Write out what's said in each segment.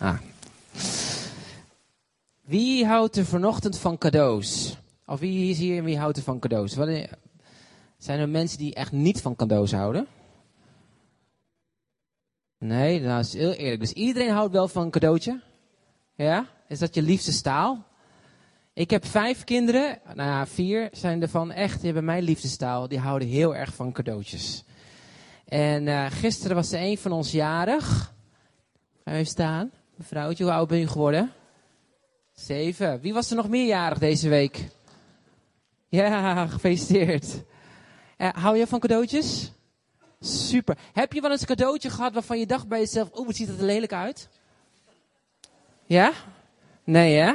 Ah. Wie houdt er vanochtend van cadeaus? Of wie is hier en wie houdt er van cadeaus? Eh, zijn er mensen die echt niet van cadeaus houden? Nee, nou is heel eerlijk. Dus iedereen houdt wel van een cadeautje? Ja? Is dat je liefste staal? Ik heb vijf kinderen. Nou ja, vier zijn ervan echt, die hebben mijn liefdestaal. Die houden heel erg van cadeautjes. En uh, gisteren was er een van ons jarig. Ga even staan. Mevrouwtje, hoe oud ben je geworden? Zeven. Wie was er nog meerjarig deze week? Ja, gefeliciteerd. Uh, hou je van cadeautjes? Super. Heb je wel eens een cadeautje gehad waarvan je dacht bij jezelf, oeh, wat ziet het er lelijk uit? Ja? Nee, hè?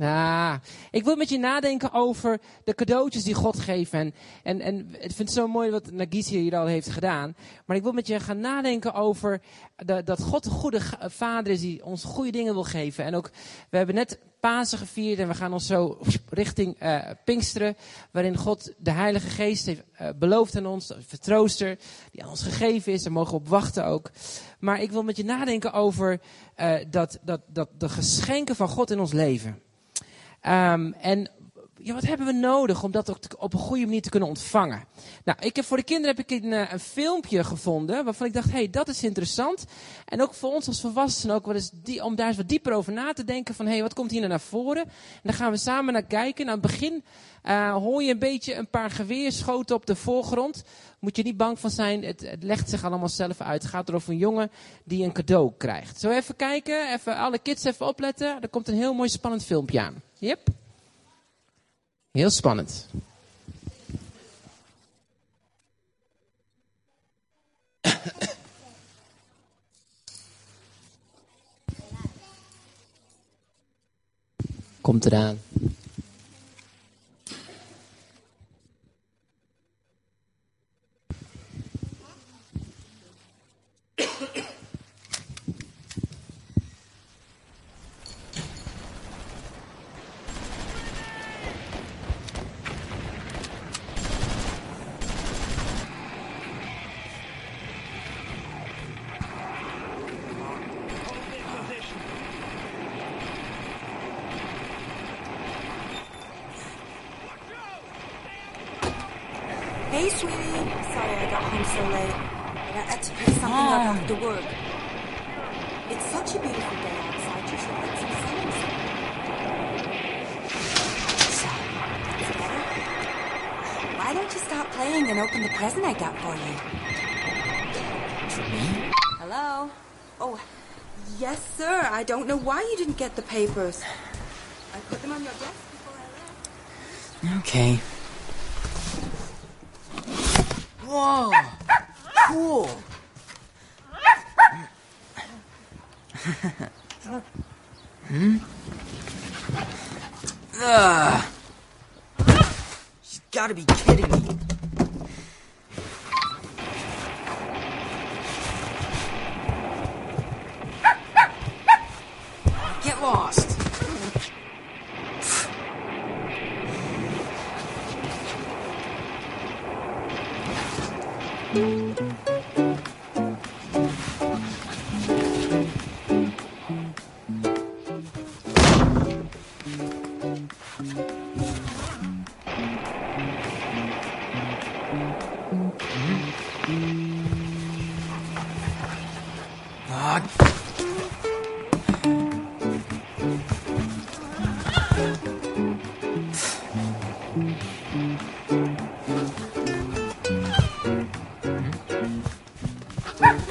Nou, ik wil met je nadenken over de cadeautjes die God geeft. En, en, en ik vind het zo mooi wat Nagis hier al heeft gedaan. Maar ik wil met je gaan nadenken over dat God een goede vader is die ons goede dingen wil geven. En ook, we hebben net Pasen gevierd en we gaan ons zo richting uh, Pinksteren. Waarin God de Heilige Geest heeft uh, beloofd aan ons, de vertrooster die aan ons gegeven is. Daar mogen we op wachten ook. Maar ik wil met je nadenken over uh, dat, dat, dat de geschenken van God in ons leven. Um, en ja, wat hebben we nodig om dat ook op een goede manier te kunnen ontvangen? Nou, ik heb voor de kinderen heb ik een, een filmpje gevonden waarvan ik dacht, hé, hey, dat is interessant. En ook voor ons als volwassenen ook die, om daar eens wat dieper over na te denken van, hé, hey, wat komt hier nou naar voren? En dan gaan we samen naar kijken. Nou, aan het begin uh, hoor je een beetje een paar geweerschoten op de voorgrond. Moet je niet bang van zijn, het, het legt zich allemaal zelf uit. Het gaat er over een jongen die een cadeau krijgt. Zo even kijken, even alle kids even opletten. Er komt een heel mooi spannend filmpje aan. Yep. Heel spannend. Komt eraan. Hey, sweetie. Sorry I got home so late. But I had to pick something up ah. after work. It's such a beautiful day outside. You should get some sun. So, better? Why don't you stop playing and open the present I got for you? Hello? Oh, yes, sir. I don't know why you didn't get the papers. I put them on your desk before I left. Okay. Whoa! Cool! too.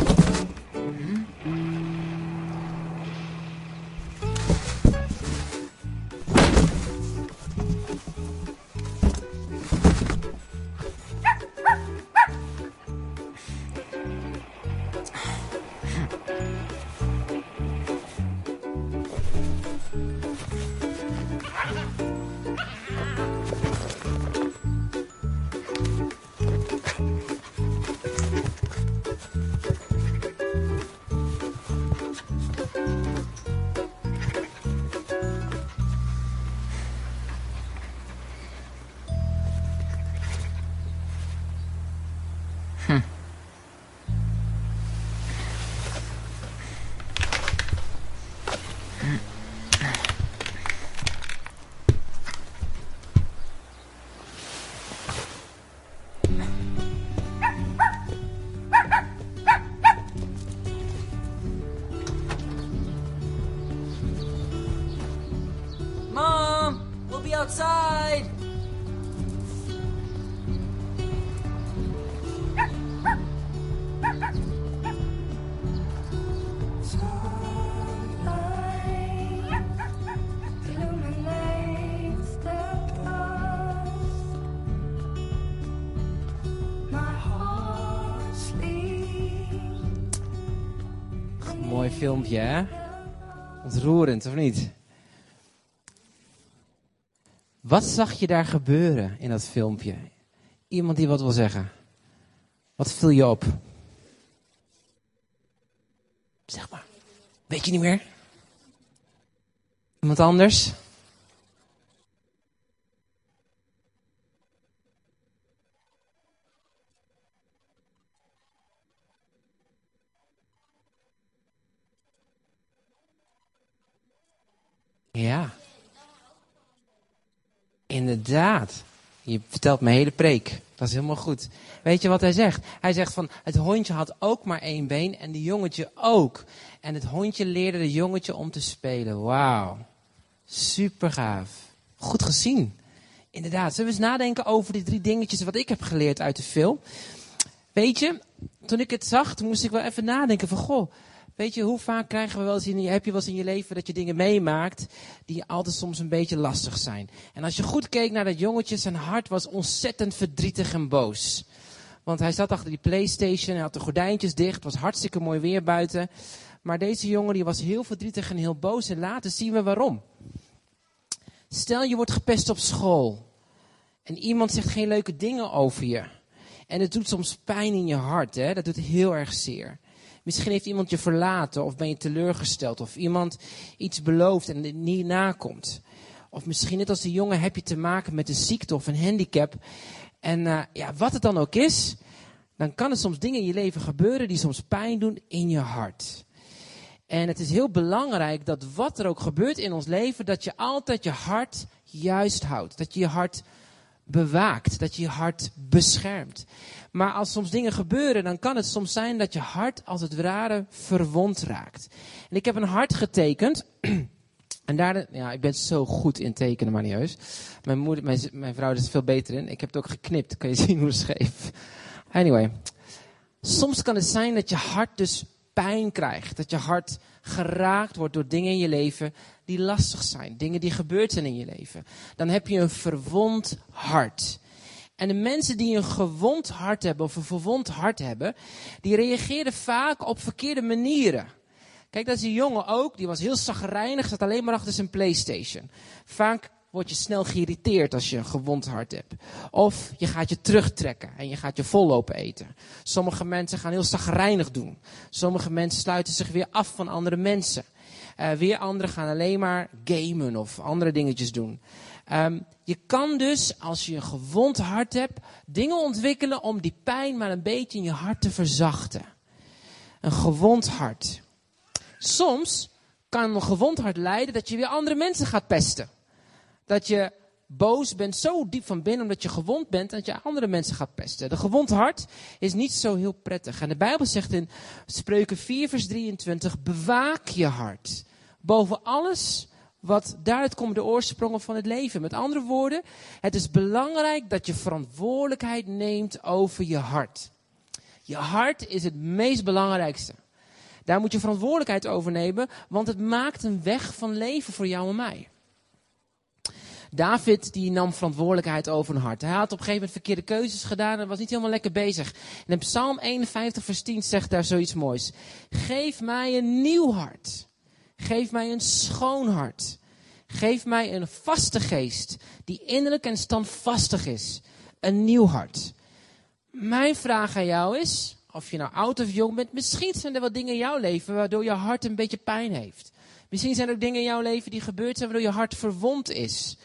Mooi filmpje, hè? Ontroerend, of niet? Wat zag je daar gebeuren in dat filmpje? Iemand die wat wil zeggen. Wat viel je op? Zeg maar. Weet je niet meer? Iemand anders? Ja. Inderdaad. Je vertelt mijn hele preek. Dat is helemaal goed. Weet je wat hij zegt? Hij zegt van, het hondje had ook maar één been en die jongetje ook. En het hondje leerde de jongetje om te spelen. Wauw. Super gaaf. Goed gezien. Inderdaad. Zullen we eens nadenken over die drie dingetjes wat ik heb geleerd uit de film? Weet je, toen ik het zag, toen moest ik wel even nadenken van, goh, weet je, hoe vaak krijgen we wel eens in, heb je wel eens in je leven dat je dingen meemaakt die altijd soms een beetje lastig zijn. En als je goed keek naar dat jongetje, zijn hart was ontzettend verdrietig en boos. Want hij zat achter die Playstation, hij had de gordijntjes dicht, het was hartstikke mooi weer buiten. Maar deze jongen die was heel verdrietig en heel boos en later zien we waarom. Stel je wordt gepest op school en iemand zegt geen leuke dingen over je. En het doet soms pijn in je hart, hè? dat doet heel erg zeer. Misschien heeft iemand je verlaten of ben je teleurgesteld of iemand iets belooft en het niet nakomt. Of misschien net als de jongen heb je te maken met een ziekte of een handicap. En eh, ja, wat het dan ook is, dan kan er soms dingen in je leven gebeuren die soms pijn doen in je hart. En het is heel belangrijk dat wat er ook gebeurt in ons leven, dat je altijd je hart juist houdt. Dat je je hart bewaakt, dat je je hart beschermt. Maar als soms dingen gebeuren, dan kan het soms zijn dat je hart als het ware verwond raakt. En ik heb een hart getekend. En daar, ja, ik ben zo goed in tekenen, maar niet. Mijn, moeder, mijn, mijn vrouw is er veel beter in. Ik heb het ook geknipt, kan je zien hoe scheef. Anyway, soms kan het zijn dat je hart dus pijn krijgt. Dat je hart geraakt wordt door dingen in je leven die lastig zijn. Dingen die gebeurd zijn in je leven. Dan heb je een verwond hart. En de mensen die een gewond hart hebben of een verwond hart hebben, die reageren vaak op verkeerde manieren. Kijk, dat is die jongen ook, die was heel zagrijnig, zat alleen maar achter zijn Playstation. Vaak word je snel geïrriteerd als je een gewond hart hebt. Of je gaat je terugtrekken en je gaat je vollopen eten. Sommige mensen gaan heel zagrijnig doen. Sommige mensen sluiten zich weer af van andere mensen. Uh, weer anderen gaan alleen maar gamen of andere dingetjes doen. Um, je kan dus, als je een gewond hart hebt, dingen ontwikkelen om die pijn maar een beetje in je hart te verzachten. Een gewond hart. Soms kan een gewond hart leiden dat je weer andere mensen gaat pesten. Dat je boos bent zo diep van binnen omdat je gewond bent dat je andere mensen gaat pesten. De gewond hart is niet zo heel prettig. En de Bijbel zegt in Spreuken 4 vers 23, bewaak je hart. Boven alles wat daaruit komt de oorsprongen van het leven. Met andere woorden, het is belangrijk dat je verantwoordelijkheid neemt over je hart. Je hart is het meest belangrijkste. Daar moet je verantwoordelijkheid over nemen, want het maakt een weg van leven voor jou en mij. David die nam verantwoordelijkheid over een hart. Hij had op een gegeven moment verkeerde keuzes gedaan en was niet helemaal lekker bezig. En in Psalm 51 vers 10 zegt daar zoiets moois. Geef mij een nieuw hart. Geef mij een schoon hart. Geef mij een vaste geest die innerlijk en standvastig is. Een nieuw hart. Mijn vraag aan jou is, of je nou oud of jong bent, misschien zijn er wat dingen in jouw leven waardoor je hart een beetje pijn heeft. Misschien zijn er ook dingen in jouw leven die gebeurd zijn waardoor je hart verwond is.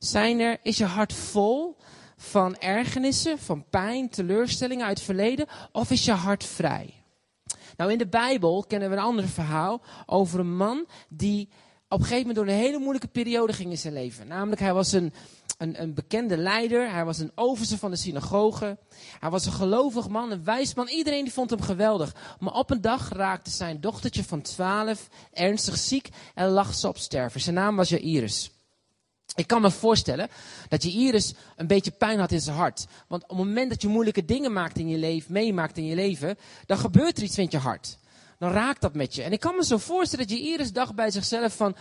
Zijn er, is je hart vol van ergernissen, van pijn, teleurstellingen uit het verleden, of is je hart vrij? Nou, in de Bijbel kennen we een ander verhaal over een man die op een gegeven moment door een hele moeilijke periode ging in zijn leven. Namelijk, hij was een, een, een bekende leider, hij was een overste van de synagoge, hij was een gelovig man, een wijs man, iedereen die vond hem geweldig. Maar op een dag raakte zijn dochtertje van twaalf ernstig ziek en lag ze op sterven. Zijn naam was Jairus. Ik kan me voorstellen dat je Iris een beetje pijn had in zijn hart. Want op het moment dat je moeilijke dingen maakt in je leven, meemaakt in je leven, dan gebeurt er iets met je hart. Dan raakt dat met je. En ik kan me zo voorstellen dat je Iris dacht bij zichzelf van,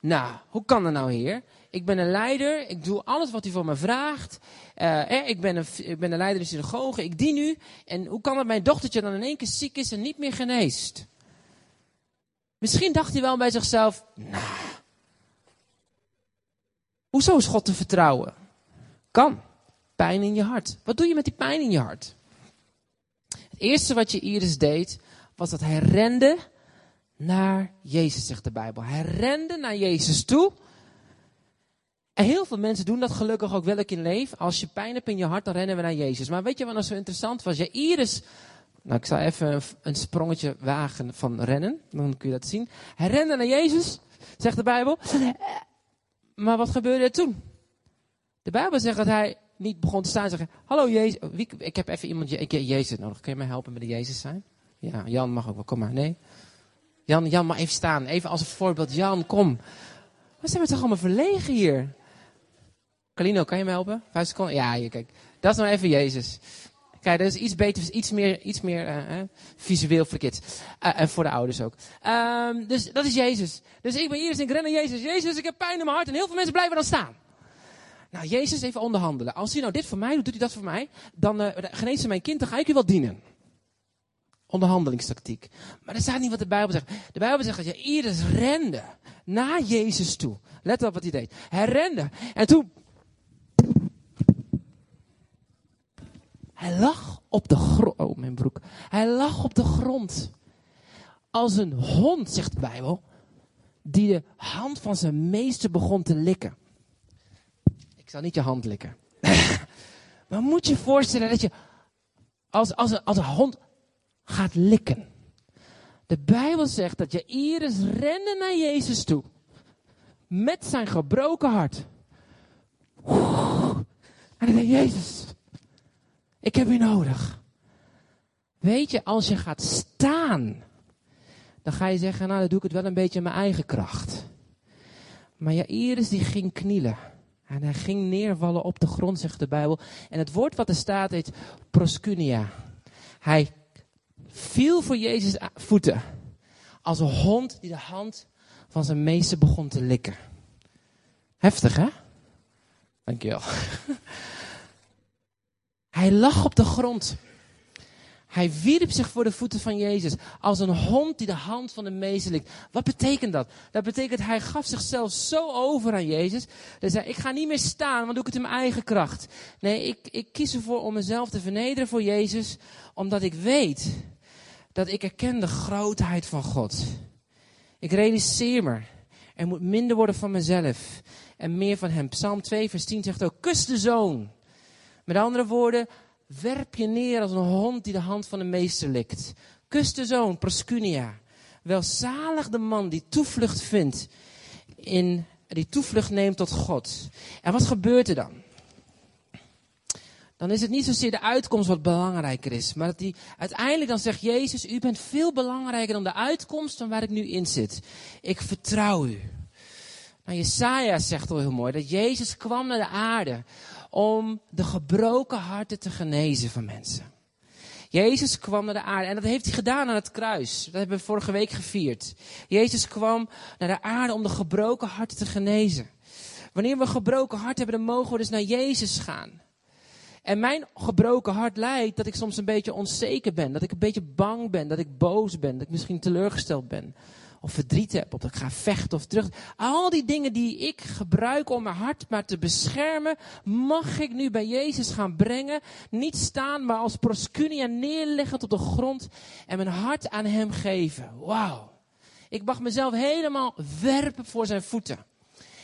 nou, hoe kan dat nou heer? Ik ben een leider, ik doe alles wat u van me vraagt. Eh, eh, ik, ben een, ik ben een leider in de synagoge, ik dien u. En hoe kan het mijn dochtertje dan in één keer ziek is en niet meer geneest? Misschien dacht hij wel bij zichzelf, nou, hoezo is God te vertrouwen? Kan. Pijn in je hart. Wat doe je met die pijn in je hart? Het eerste wat je Iris deed, was dat hij rende naar Jezus, zegt de Bijbel. Hij rende naar Jezus toe. En heel veel mensen doen dat gelukkig ook wel in leven. Als je pijn hebt in je hart, dan rennen we naar Jezus. Maar weet je wat nou zo interessant was? Ja, Iris, nou ik zal even een, een sprongetje wagen van rennen. Dan kun je dat zien. Hij rende naar Jezus, zegt de Bijbel. Maar wat gebeurde er toen? De Bijbel zegt dat hij niet begon te staan en zeggen: Hallo Jezus. Wie, ik heb even iemand, ik Jezus nodig. Kun je mij helpen met de Jezus zijn? Ja, Jan mag ook wel. Kom maar. Nee. Jan, Jan mag even staan. Even als een voorbeeld. Jan, kom. Wat zijn we toch allemaal verlegen hier? Carlino, kan je me helpen? Vijf seconden? Ja, hier, kijk. Dat is nou even Jezus. Kijk, dat is iets beter, iets meer, iets meer eh, eh, visueel voor kids. Eh, en voor de ouders ook. Ehm, dus dat is Jezus. Dus ik ben hier, dus ik ren naar Jezus. Jezus, ik heb pijn in mijn hart. En heel veel mensen blijven dan staan. Nou, Jezus even onderhandelen. Als hij nou dit voor mij doet, doet hij dat voor mij. Dan geneest hij mijn kind, dan ga ik u wel dienen. Onderhandelingstactiek. Maar dat staat niet wat de Bijbel zegt. De Bijbel zegt dat je Iris rende naar Jezus toe. Let op wat hij deed. Hij rende. En toen Hij lag op de grond. Oh, mijn broek. Hij lag op de grond. Als een hond, zegt de Bijbel. Die de hand van zijn meester begon te likken. Ik zal niet je hand likken. maar moet je voorstellen dat je als, als, een, als een hond gaat likken. De Bijbel zegt dat je Iris rende naar Jezus toe. Met zijn gebroken hart. En hij zei, Jezus, ik heb u nodig. Weet je, als je gaat staan, dan ga je zeggen, nou dan doe ik het wel een beetje in mijn eigen kracht. Maar Jairus die ging knielen. En hij ging neervallen op de grond, zegt de Bijbel. En het woord wat er staat heet proskunia. Hij viel voor Jezus voeten. Als een hond die de hand van zijn meester begon te likken. Heftig, hè? Dankjewel. Hij lag op de grond. Hij wierp zich voor de voeten van Jezus. Als een hond die de hand van de meester likt. Wat betekent dat? Dat betekent hij gaf zichzelf zo over aan Jezus. Hij zei, ik ga niet meer staan, want doe ik het in mijn eigen kracht. Nee, ik, ik kies ervoor om mezelf te vernederen voor Jezus. Omdat ik weet dat ik erken de grootheid van God. Ik realiseer me. Er moet minder worden van mezelf. En meer van hem. Psalm 2 vers 10 zegt ook, kus de zoon. Met andere woorden, werp je neer als een hond die de hand van de meester likt. Kus de zoon, proskunia. Welzalig de man die toevlucht vindt in, die toevlucht neemt tot God. En wat gebeurt er dan? Dan is het niet zozeer de uitkomst wat belangrijker is. Maar dat die, uiteindelijk dan zegt Jezus, u bent veel belangrijker dan de uitkomst van waar ik nu in zit. Ik vertrouw u. Nou, Jesaja zegt al heel mooi dat Jezus kwam naar de aarde om de gebroken harten te genezen van mensen. Jezus kwam naar de aarde en dat heeft hij gedaan aan het kruis. Dat hebben we vorige week gevierd. Jezus kwam naar de aarde om de gebroken harten te genezen. Wanneer we een gebroken hart hebben, dan mogen we dus naar Jezus gaan. En mijn gebroken hart leidt dat ik soms een beetje onzeker ben. Dat ik een beetje bang ben. Dat ik boos ben. Dat ik misschien teleurgesteld ben of verdriet heb, of dat ik ga vechten of terug. Al die dingen die ik gebruik om mijn hart maar te beschermen, mag ik nu bij Jezus gaan brengen. Niet staan, maar als proskunia neerleggen op de grond en mijn hart aan Hem geven. Wauw. Ik mag mezelf helemaal werpen voor zijn voeten.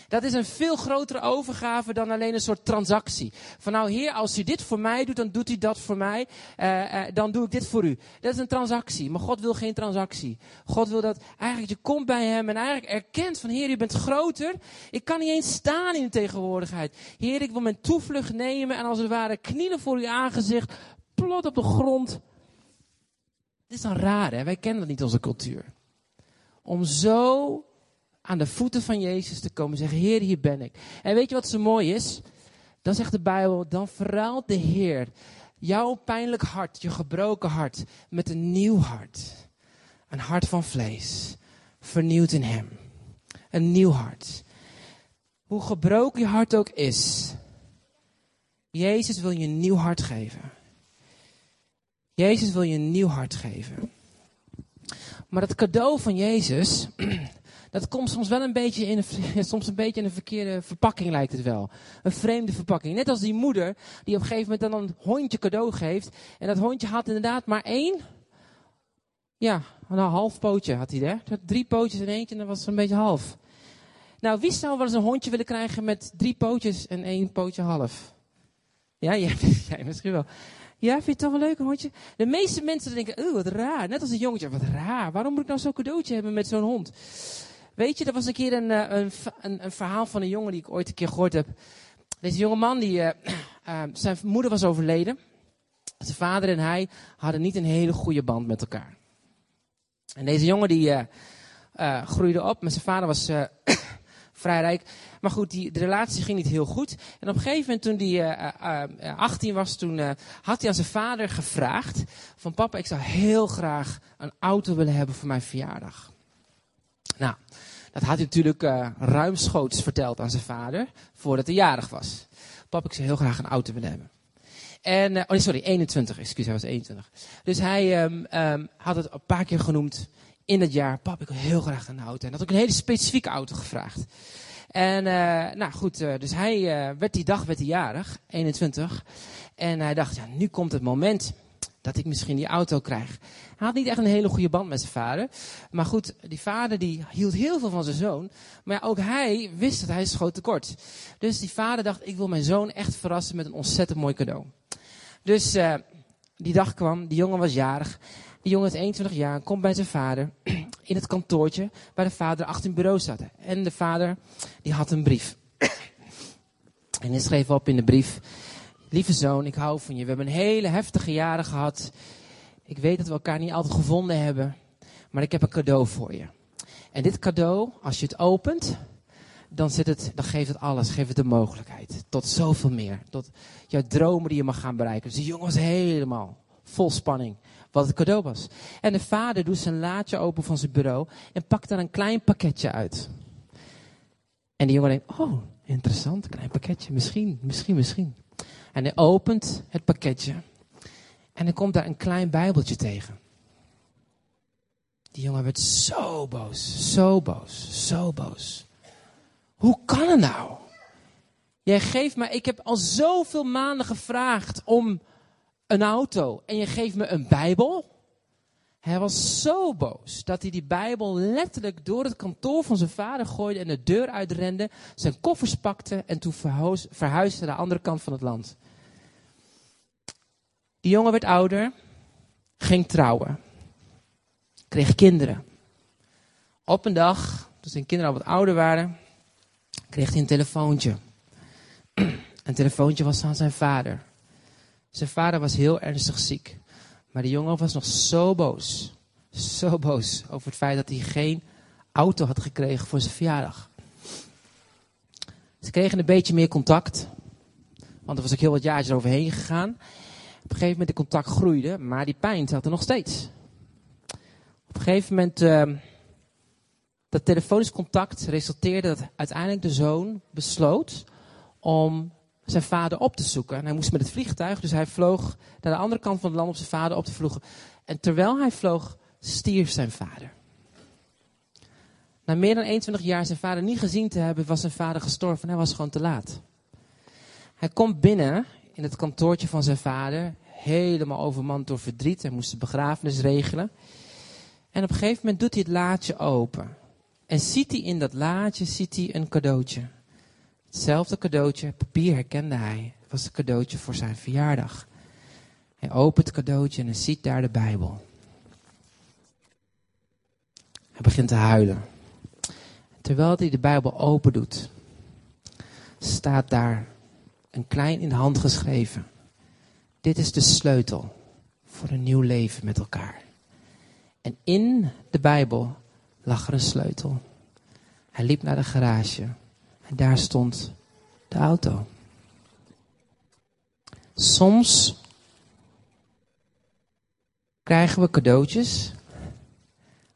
Dat is een veel grotere overgave dan alleen een soort transactie. Van nou heer, als u dit voor mij doet, dan doet u dat voor mij. Uh, uh, dan doe ik dit voor u. Dat is een transactie. Maar God wil geen transactie. God wil dat eigenlijk je komt bij hem en eigenlijk erkent van heer, u bent groter. Ik kan niet eens staan in uw tegenwoordigheid. Heer, ik wil mijn toevlucht nemen en als het ware knielen voor uw aangezicht. Plot op de grond. Dit is dan raar hè. Wij kennen dat niet onze cultuur. Om zo aan de voeten van Jezus te komen en zeggen, Heer, hier ben ik. En weet je wat zo mooi is? Dan zegt de Bijbel, dan verruilt de Heer jouw pijnlijk hart, je gebroken hart, met een nieuw hart. Een hart van vlees, vernieuwd in Hem. Een nieuw hart. Hoe gebroken je hart ook is, Jezus wil je een nieuw hart geven. Jezus wil je een nieuw hart geven. Maar dat cadeau van Jezus, dat komt soms wel een beetje in een, soms een beetje in een verkeerde verpakking lijkt het wel. Een vreemde verpakking. Net als die moeder die op een gegeven moment dan een hondje cadeau geeft. En dat hondje had inderdaad maar één, ja, een half pootje had hij. Had drie pootjes en eentje en dat was een beetje half. Nou, wie zou wel eens een hondje willen krijgen met drie pootjes en één pootje half? Ja, jij, jij misschien wel. Ja, vind je het toch wel leuk, hondje? De meeste mensen denken, oh, wat raar. Net als een jongetje, wat raar. Waarom moet ik nou zo'n cadeautje hebben met zo'n hond? Weet je, er was een keer een, eh, een, een, een verhaal van een jongen die ik ooit een keer gehoord heb. Deze jonge man, die, eh, eh, zijn moeder was overleden. Zijn vader en hij hadden niet een hele goede band met elkaar. En deze jongen die groeide op, maar zijn vader was vrij rijk. Maar goed, die, de relatie ging niet heel goed. En op een gegeven moment toen hij eh, eh, eh, 18 was, toen had hij aan zijn vader gevraagd. Van papa, ik zou heel graag een auto willen hebben voor mijn verjaardag. Nou, dat had hij natuurlijk eh, ruimschoots verteld aan zijn vader, voordat hij jarig was. Papa, ik zou heel graag een auto willen hebben. En, eh, oh sorry, 21, excuus, hij was 21. Dus hij ehm, ehm, had het een paar keer genoemd in het jaar. Pap, ik wil heel graag een auto. En had ook een hele specifieke auto gevraagd. En eh, nou goed, dus hij werd die dag werd hij jarig, 21. En hij dacht, ja, nu komt het moment dat ik misschien die auto krijg. Hij had niet echt een hele goede band met zijn vader. Maar goed, die vader die hield heel veel van zijn zoon. Maar ook hij wist dat hij schoot tekort. Dus die vader dacht, ik wil mijn zoon echt verrassen met een ontzettend mooi cadeau. Dus eh, die dag kwam, die jongen was jarig. Die jongen is 21 jaar, komt bij zijn vader in het kantoortje waar de vader achter het bureau zat. En de vader die had een brief. En hij schreef op in de brief, lieve zoon, ik hou van je. We hebben een hele heftige jaren gehad. Ik weet dat we elkaar niet altijd gevonden hebben, maar ik heb een cadeau voor je. En dit cadeau, als je het opent, dan, zit het, dan geeft het alles, geeft het de mogelijkheid. Tot zoveel meer. Tot jouw dromen die je mag gaan bereiken. Dus die jongen was helemaal vol spanning wat het cadeau was. En de vader doet zijn laadje open van zijn bureau en pakt daar een klein pakketje uit. En die jongen denkt, oh, interessant, klein pakketje, misschien, misschien, misschien. En hij opent het pakketje en hij komt daar een klein bijbeltje tegen. Die jongen werd zo boos, zo boos, zo boos. Hoe kan het nou? Jij geeft me, ik heb al zoveel maanden gevraagd om een auto en je geeft me een Bijbel. Hij was zo boos dat hij die Bijbel letterlijk door het kantoor van zijn vader gooide en de deur uitrende, zijn koffers pakte en toen verhuis- verhuisde naar de andere kant van het land. Die jongen werd ouder, ging trouwen, kreeg kinderen. Op een dag, toen zijn kinderen al wat ouder waren, kreeg hij een telefoontje. Een telefoontje was van zijn vader. Zijn vader was heel ernstig ziek. Maar de jongen was nog zo boos. Zo boos over het feit dat hij geen auto had gekregen voor zijn verjaardag. Ze kregen een beetje meer contact. Want er was ook heel wat jaartjes overheen gegaan. Op een gegeven moment de contact groeide, maar die pijn zat er nog steeds. Op een gegeven moment, uh, dat telefonisch contact resulteerde dat uiteindelijk de zoon besloot om zijn vader op te zoeken. En hij moest met het vliegtuig, dus hij vloog naar de andere kant van het land om zijn vader op te vloegen. En terwijl hij vloog, stierf zijn vader. Na meer dan 21 jaar zijn vader niet gezien te hebben, was zijn vader gestorven en hij was gewoon te laat. Hij komt binnen in het kantoortje van zijn vader, helemaal overmand door verdriet. Hij moest de begrafenis regelen. En op een gegeven moment doet hij het laadje open. En ziet hij in dat laadje ziet hij een cadeautje. Hetzelfde cadeautje, papier herkende hij. Het was een cadeautje voor zijn verjaardag. Hij opent het cadeautje en hij ziet daar de Bijbel. Hij begint te huilen. Terwijl hij de Bijbel open doet, staat daar een klein in de hand geschreven. Dit is de sleutel voor een nieuw leven met elkaar. En in de Bijbel lag er een sleutel. Hij liep naar de garage. En daar stond de auto. Soms krijgen we cadeautjes,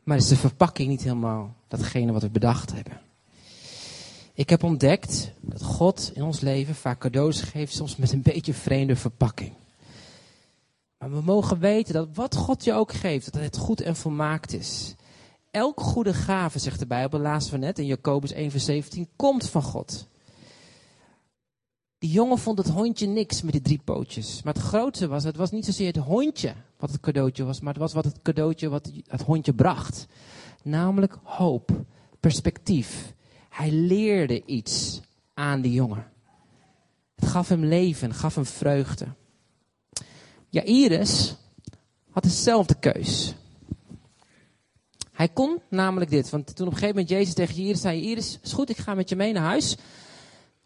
maar is de verpakking niet helemaal datgene wat we bedacht hebben. Ik heb ontdekt dat God in ons leven vaak cadeaus geeft, soms met een beetje vreemde verpakking. Maar we mogen weten dat wat God je ook geeft, dat het goed en volmaakt is. Elke goede gave, zegt de Bijbel, laatst we net in Jacobus 1 vers 17, komt van God. Die jongen vond het hondje niks met die drie pootjes. Maar het grootste was, het was niet zozeer het hondje wat het cadeautje was, maar het was wat het cadeautje wat het hondje bracht. Namelijk hoop, perspectief. Hij leerde iets aan die jongen. Het gaf hem leven, gaf hem vreugde. Jairus had dezelfde keus. Hij kon namelijk dit, want toen op een gegeven moment Jezus tegen Jairus zei, Jairus, is goed, ik ga met je mee naar huis.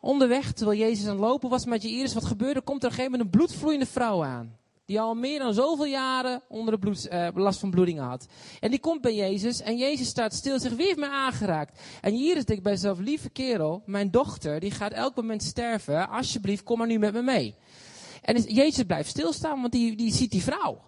Onderweg, terwijl Jezus aan het lopen was met Jairus, wat gebeurde? Komt er op een gegeven moment een bloedvloeiende vrouw aan. Die al meer dan zoveel jaren onder de bloed, eh, last van bloedingen had. En die komt bij Jezus en Jezus staat stil en zegt, wie heeft mij aangeraakt? En Jairus denkt bij zichzelf, lieve kerel, mijn dochter, die gaat elk moment sterven. Alsjeblieft, kom maar nu met me mee. En Jezus blijft stilstaan, want die, die ziet die vrouw.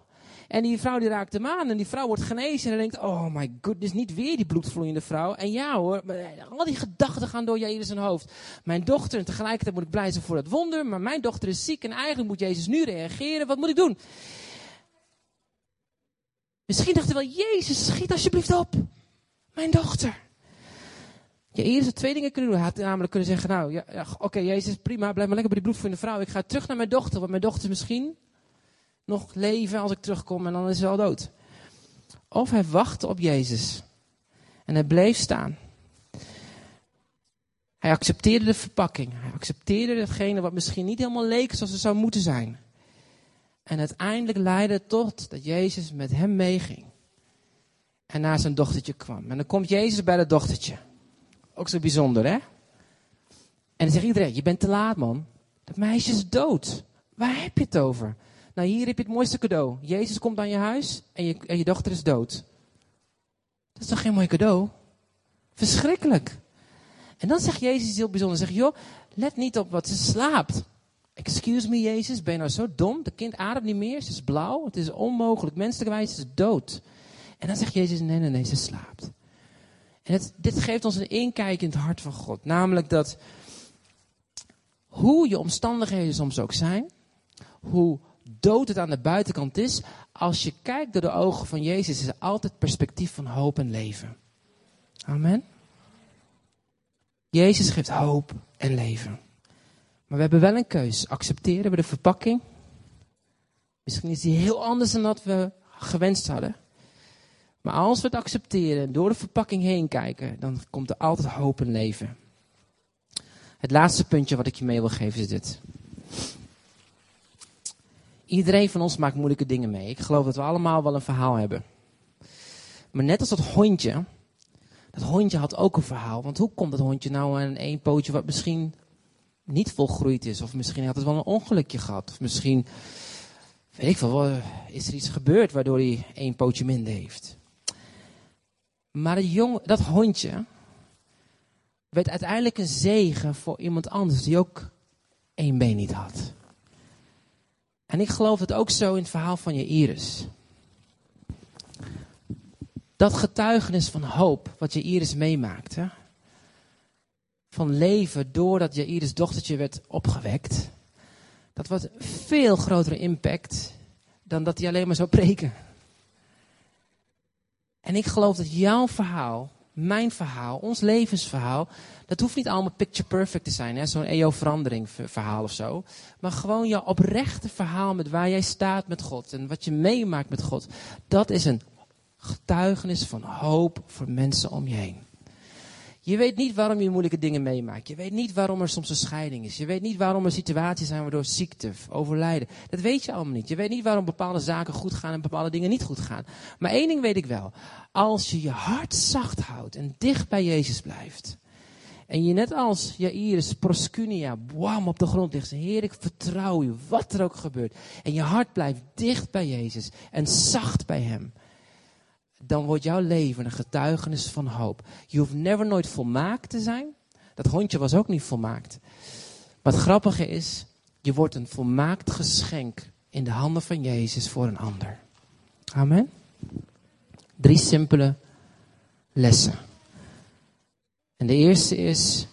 En die vrouw die raakt hem aan en die vrouw wordt genezen. En denkt, oh my goodness, niet weer die bloedvloeiende vrouw. En ja hoor, eh, al die gedachten gaan door Jezus zijn hoofd. Mijn dochter, en tegelijkertijd moet ik blij zijn voor het wonder. Maar mijn dochter is ziek en eigenlijk moet Jezus nu reageren. Wat moet ik doen? Misschien dacht hij wel, Jezus, schiet alsjeblieft op. Mijn dochter. Ja, eerst had twee dingen kunnen doen. Hij had namelijk kunnen zeggen, nou, ja, ja, oké, Jezus, prima, blijf maar lekker bij die bloedvloeiende vrouw. Ik ga terug naar mijn dochter, want mijn dochter is misschien nog leven als ik terugkom en dan is ze al dood. Of hij wachtte op Jezus. En hij bleef staan. Hij accepteerde de verpakking. Hij accepteerde hetgene wat misschien niet helemaal leek zoals het zou moeten zijn. En uiteindelijk leidde het tot dat Jezus met hem meeging. En naar zijn dochtertje kwam. En dan komt Jezus bij dat dochtertje. Ook zo bijzonder, hè? En dan zegt iedereen, je bent te laat, man. Dat meisje is dood. Waar heb je het over? Nou, hier heb je het mooiste cadeau. Jezus komt aan je huis en je, en je dochter is dood. Dat is toch geen mooi cadeau? Verschrikkelijk. En dan zegt Jezus heel bijzonders. Zeg, joh, let niet op wat ze slaapt. Excuse me, Jezus, ben je nou zo dom? De kind ademt niet meer, ze is blauw, het is onmogelijk. Menselijkerwijs is ze dood. En dan zegt Jezus, nee, nee, nee, ze slaapt. En het, dit geeft ons een inkijk in het hart van God. Namelijk dat hoe je omstandigheden soms ook zijn, hoe dood het aan de buitenkant is, als je kijkt door de ogen van Jezus, is er altijd perspectief van hoop en leven. Amen. Jezus geeft hoop en leven. Maar we hebben wel een keus. Accepteren we de verpakking? Misschien is die heel anders dan dat we gewenst hadden. Maar als we het accepteren en door de verpakking heen kijken, dan komt er altijd hoop en leven. Het laatste puntje wat ik je mee wil geven is dit. Iedereen van ons maakt moeilijke dingen mee. Ik geloof dat we allemaal wel een verhaal hebben. Maar net als dat hondje, dat hondje had ook een verhaal. Want hoe komt dat hondje nou aan één pootje wat misschien niet volgroeid is? Of misschien had het wel een ongelukje gehad. Of misschien, weet ik veel, is er iets gebeurd waardoor hij één pootje minder heeft. Maar jong, dat hondje werd uiteindelijk een zegen voor iemand anders die ook één been niet had. En ik geloof het ook zo in het verhaal van je Iris. Dat getuigenis van hoop wat je Iris meemaakte. Van leven doordat je Iris dochtertje werd opgewekt. Dat was veel grotere impact dan dat hij alleen maar zou preken. En ik geloof dat jouw verhaal, mijn verhaal, ons levensverhaal, dat hoeft niet allemaal picture perfect te zijn, zo'n EO-verandering verhaal of zo. Maar gewoon jouw oprechte verhaal met waar jij staat met God en wat je meemaakt met God. Dat is een getuigenis van hoop voor mensen om je heen. Je weet niet waarom je moeilijke dingen meemaakt. Je weet niet waarom er soms een scheiding is. Je weet niet waarom er situaties zijn waardoor ziekte, overlijden. Dat weet je allemaal niet. Je weet niet waarom bepaalde zaken goed gaan en bepaalde dingen niet goed gaan. Maar één ding weet ik wel. Als je je hart zacht houdt en dicht bij Jezus blijft. En je net als Jairus proscunia, bam, op de grond ligt. Heer, ik vertrouw u, wat er ook gebeurt. En je hart blijft dicht bij Jezus en zacht bij hem. dan wordt jouw leven een getuigenis van hoop. Je hoeft never nooit volmaakt te zijn. Dat hondje was ook niet volmaakt. Het grappige is, je wordt een volmaakt geschenk in de handen van Jezus voor een ander. Amen. Drie simpele lessen. En de eerste is,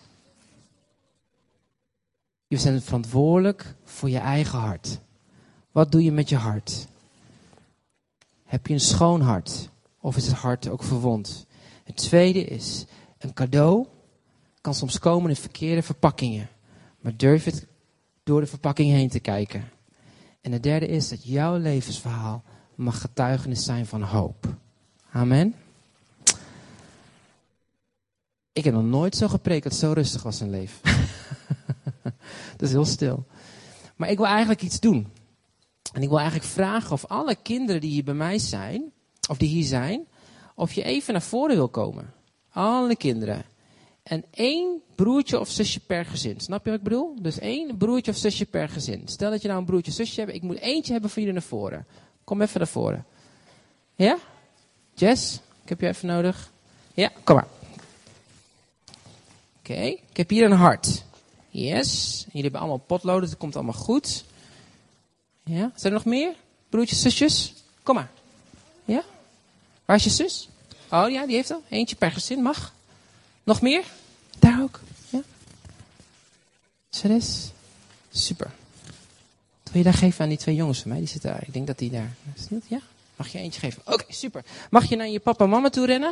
je bent verantwoordelijk voor je eigen hart. Wat doe je met je hart? Heb je een schoon hart? Of is het hart ook verwond? Het tweede is, een cadeau kan soms komen in verkeerde verpakkingen. Maar durf het door de verpakking heen te kijken. En het derde is dat jouw levensverhaal mag getuigenis zijn van hoop. Amen. Ik heb nog nooit zo gepreekt dat het zo rustig was in leven. dat is heel stil. Maar ik wil eigenlijk iets doen. En ik wil eigenlijk vragen of alle kinderen die hier bij mij zijn, of die hier zijn, of je even naar voren wil komen. Alle kinderen. En één broertje of zusje per gezin. Snap je wat ik bedoel? Dus één broertje of zusje per gezin. Stel dat je nou een broertje of zusje hebt. Ik moet eentje hebben voor jullie naar voren. Kom even naar voren. Ja? Jess, ik heb je even nodig. Ja, kom maar. Oké, ik heb hier een hart. Yes. Jullie hebben allemaal potloden, dat komt allemaal goed. Ja, zijn er nog meer? Broertjes, zusjes? Kom maar. Ja? Waar is je zus? Oh ja, die heeft al. Eentje per gezin, mag. Nog meer? Daar ook. Ja? Ceres? Super. Wil je daar geven aan die twee jongens van mij? Die zitten daar. Ik denk dat die daar. Dat? Ja? Mag je eentje geven? Oké, super. Mag je naar je papa en mama toe rennen?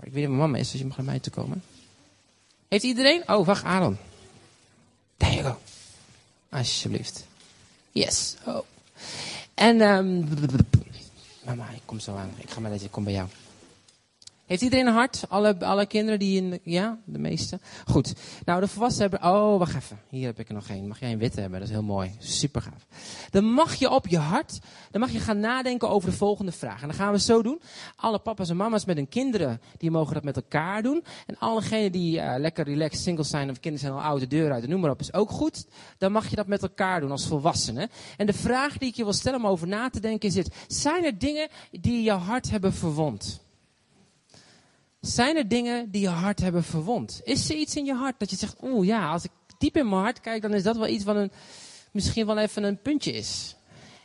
Ik weet niet waar mama is, dus je mag naar mij toe komen. Heeft iedereen? Oh, wacht, Aaron. There you go. Alsjeblieft. Yes. Oh. En, ehm mama, ik kom zo aan. Ik ga maar deze, ik kom bij jou. Heeft iedereen een hart? Alle, alle kinderen die in ja, de meeste? Goed. Nou, de volwassenen hebben, oh, wacht even. Hier heb ik er nog één. Mag jij een witte hebben? Dat is heel mooi. Super gaaf. Dan mag je op je hart, dan mag je gaan nadenken over de volgende vraag. En dan gaan we zo doen. Alle papa's en mama's met hun kinderen, die mogen dat met elkaar doen. En allegenen die eh, lekker relaxed single zijn of kinderen zijn al oud de deur uit, noem maar op, is ook goed. Dan mag je dat met elkaar doen als volwassenen. En de vraag die ik je wil stellen om over na te denken is dit. Zijn er dingen die jouw hart hebben verwond? Zijn er dingen die je hart hebben verwond? Is er iets in je hart dat je zegt, oeh ja, als ik diep in mijn hart kijk, dan is dat wel iets wat een, misschien wel even een puntje is.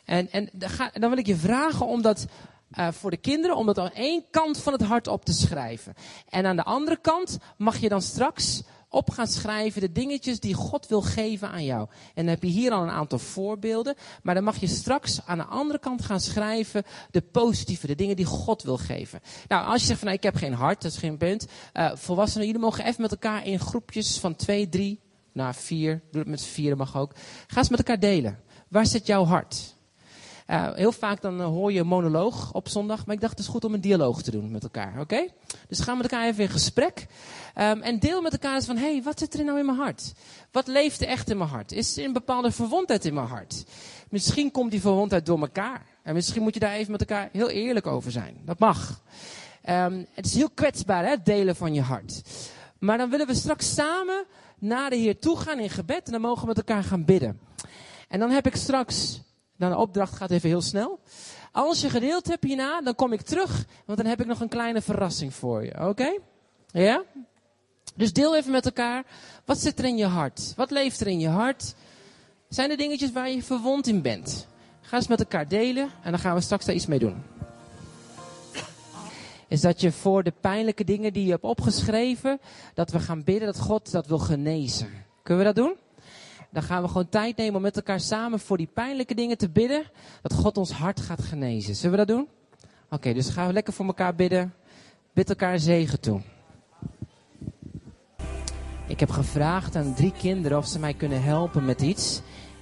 En, en dan wil ik je vragen om dat eh, voor de kinderen, om dat aan één kant van het hart op te schrijven. En aan de andere kant mag je dan straks op gaan schrijven de dingetjes die God wil geven aan jou. En dan heb je hier al een aantal voorbeelden. Maar dan mag je straks aan de andere kant gaan schrijven de positieve, de dingen die God wil geven. Nou, als je zegt van nou, ik heb geen hart, dat is geen punt. Eh, volwassenen, jullie mogen even met elkaar in groepjes van twee, drie, naar vier. Doe het met z'n vieren mag ook. Ga eens met elkaar delen. Waar zit jouw hart? Eh, heel vaak dan eh, hoor je monoloog op zondag, maar ik dacht het is goed om een dialoog te doen met elkaar, oké? Dus ga met elkaar even in gesprek Ehm, en deel met elkaar eens van, hey, wat zit er nou in mijn hart? Wat leeft er echt in mijn hart? Is er een bepaalde verwondheid in mijn hart? Misschien komt die verwondheid door elkaar. En misschien moet je daar even met elkaar heel eerlijk over zijn. Dat mag. Ehm, het is heel kwetsbaar, hè, delen van je hart. Maar dan willen we straks samen naar de Heer toe gaan in gebed en dan mogen we met elkaar gaan bidden. En dan heb ik straks, dan de opdracht gaat even heel snel. Als je gedeeld hebt hierna, dan kom ik terug, want dan heb ik nog een kleine verrassing voor je. Oké? Ja? Dus deel even met elkaar. Wat zit er in je hart? Wat leeft er in je hart? Zijn er dingetjes waar je verwond in bent? Ga eens met elkaar delen en dan gaan we straks daar iets mee doen. Is dat je voor de pijnlijke dingen die je hebt opgeschreven, dat we gaan bidden dat God dat wil genezen. Kunnen we dat doen? Dan gaan we gewoon tijd nemen om met elkaar samen voor die pijnlijke dingen te bidden, dat God ons hart gaat genezen. Zullen we dat doen? Oké, dus gaan we lekker voor elkaar bidden. Bid elkaar zegen toe. Ik heb gevraagd aan drie kinderen of ze mij kunnen helpen met iets.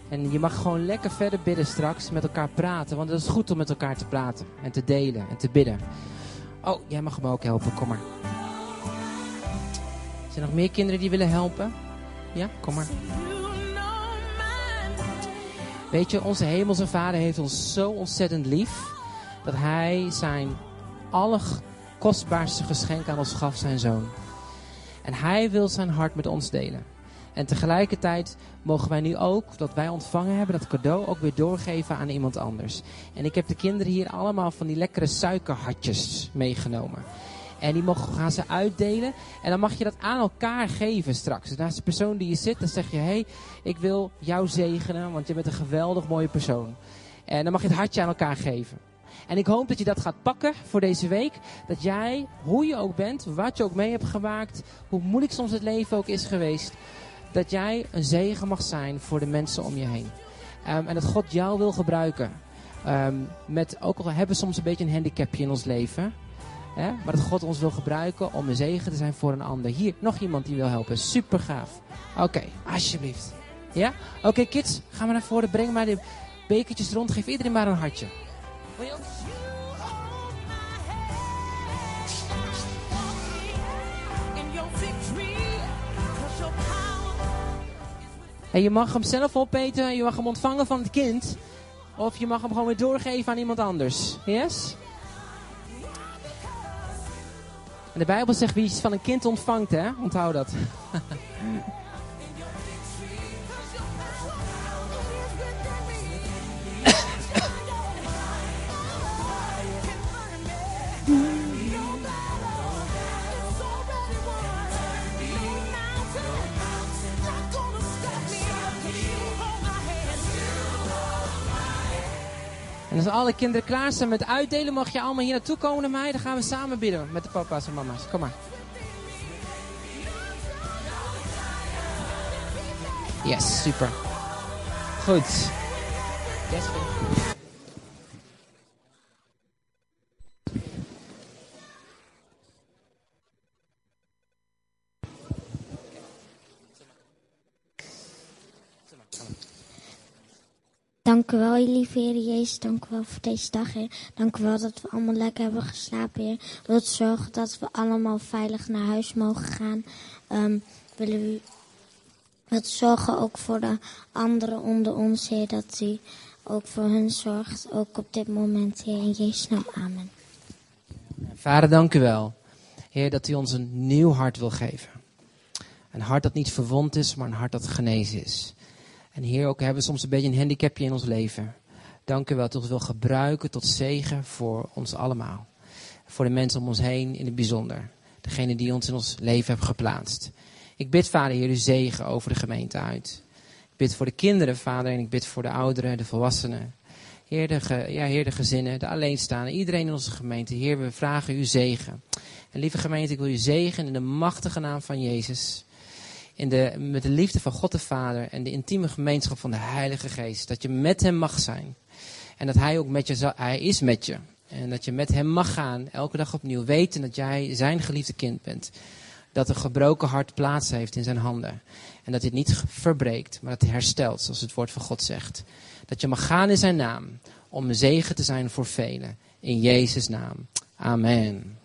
En je mag gewoon lekker verder bidden straks, met elkaar praten. Want het is goed om met elkaar te praten en te delen en te bidden. Oh, jij mag me ook helpen, kom maar. Zijn er nog meer kinderen die willen helpen? Ja, kom maar. Weet je, onze hemelse vader heeft ons zo ontzettend lief. Dat hij zijn allerkostbaarste geschenk aan ons gaf, zijn zoon. En hij wil zijn hart met ons delen. En tegelijkertijd mogen wij nu ook, dat wij ontvangen hebben, dat cadeau ook weer doorgeven aan iemand anders. En ik heb de kinderen hier allemaal van die lekkere suikerhartjes meegenomen. En die mogen, gaan ze uitdelen. En dan mag je dat aan elkaar geven straks. Dus naast de persoon die je zit, dan zeg je: Hé, hey, ik wil jou zegenen, want je bent een geweldig mooie persoon. En dan mag je het hartje aan elkaar geven. En ik hoop dat je dat gaat pakken voor deze week. Dat jij, hoe je ook bent, wat je ook mee hebt gemaakt, hoe moeilijk soms het leven ook is geweest, dat jij een zegen mag zijn voor de mensen om je heen. Ehm, en dat God jou wil gebruiken. Ehm, met, ook al hebben we soms een beetje een handicapje in ons leven. Hè, maar dat God ons wil gebruiken om een zegen te zijn voor een ander. Hier, nog iemand die wil helpen. Super gaaf. Oké, alsjeblieft. Ja? Oké, kids, gaan we naar voren. Breng maar de bekertjes rond. Geef iedereen maar een hartje. Wil je ook? En je mag hem zelf opeten. Je mag hem ontvangen van het kind. Of je mag hem gewoon weer doorgeven aan iemand anders. Yes? En de Bijbel zegt wie iets van een kind ontvangt, hè? Onthoud dat. als alle kinderen klaar zijn met uitdelen, mag je allemaal hier naartoe komen naar mij. Dan gaan we samen bidden met de papa's en mama's. Kom maar. Yes, super. Goed. Yes, Dank u wel, lieve Heer Jezus. Dank u wel voor deze dag, Heer. Dank u wel dat we allemaal lekker hebben geslapen, Heer. Wilt zorgen dat we allemaal veilig naar huis mogen gaan. Ehm, willen u wilt zorgen ook voor de anderen onder ons, Heer. Dat u ook voor hun zorgt, ook op dit moment, Heer. In Jezus naam, amen. Vader, dank u wel. Heer, dat u ons een nieuw hart wil geven. Een hart dat niet verwond is, maar een hart dat genezen is. En Heer, ook hebben we soms een beetje een handicapje in ons leven. Dank u wel dat u wil gebruiken tot zegen voor ons allemaal. Voor de mensen om ons heen in het bijzonder. Degene die ons in ons leven hebben geplaatst. Ik bid, Vader, Heer, uw zegen over de gemeente uit. Ik bid voor de kinderen, Vader, en ik bid voor de ouderen, de volwassenen. Heer, de, ja, heer, de gezinnen, de alleenstaanden, iedereen in onze gemeente. Heer, we vragen uw zegen. En lieve gemeente, ik wil u zegen in de machtige naam van Jezus. In de, met de liefde van God de Vader en de intieme gemeenschap van de Heilige Geest. Dat je met hem mag zijn. En dat hij ook met je zal, hij is met je. En dat je met hem mag gaan, elke dag opnieuw. Weten dat jij zijn geliefde kind bent. Dat een gebroken hart plaats heeft in zijn handen. En dat dit niet verbreekt, maar dat hij herstelt, zoals het woord van God zegt. Dat je mag gaan in zijn naam, om een zegen te zijn voor velen. In Jezus' naam. Amen.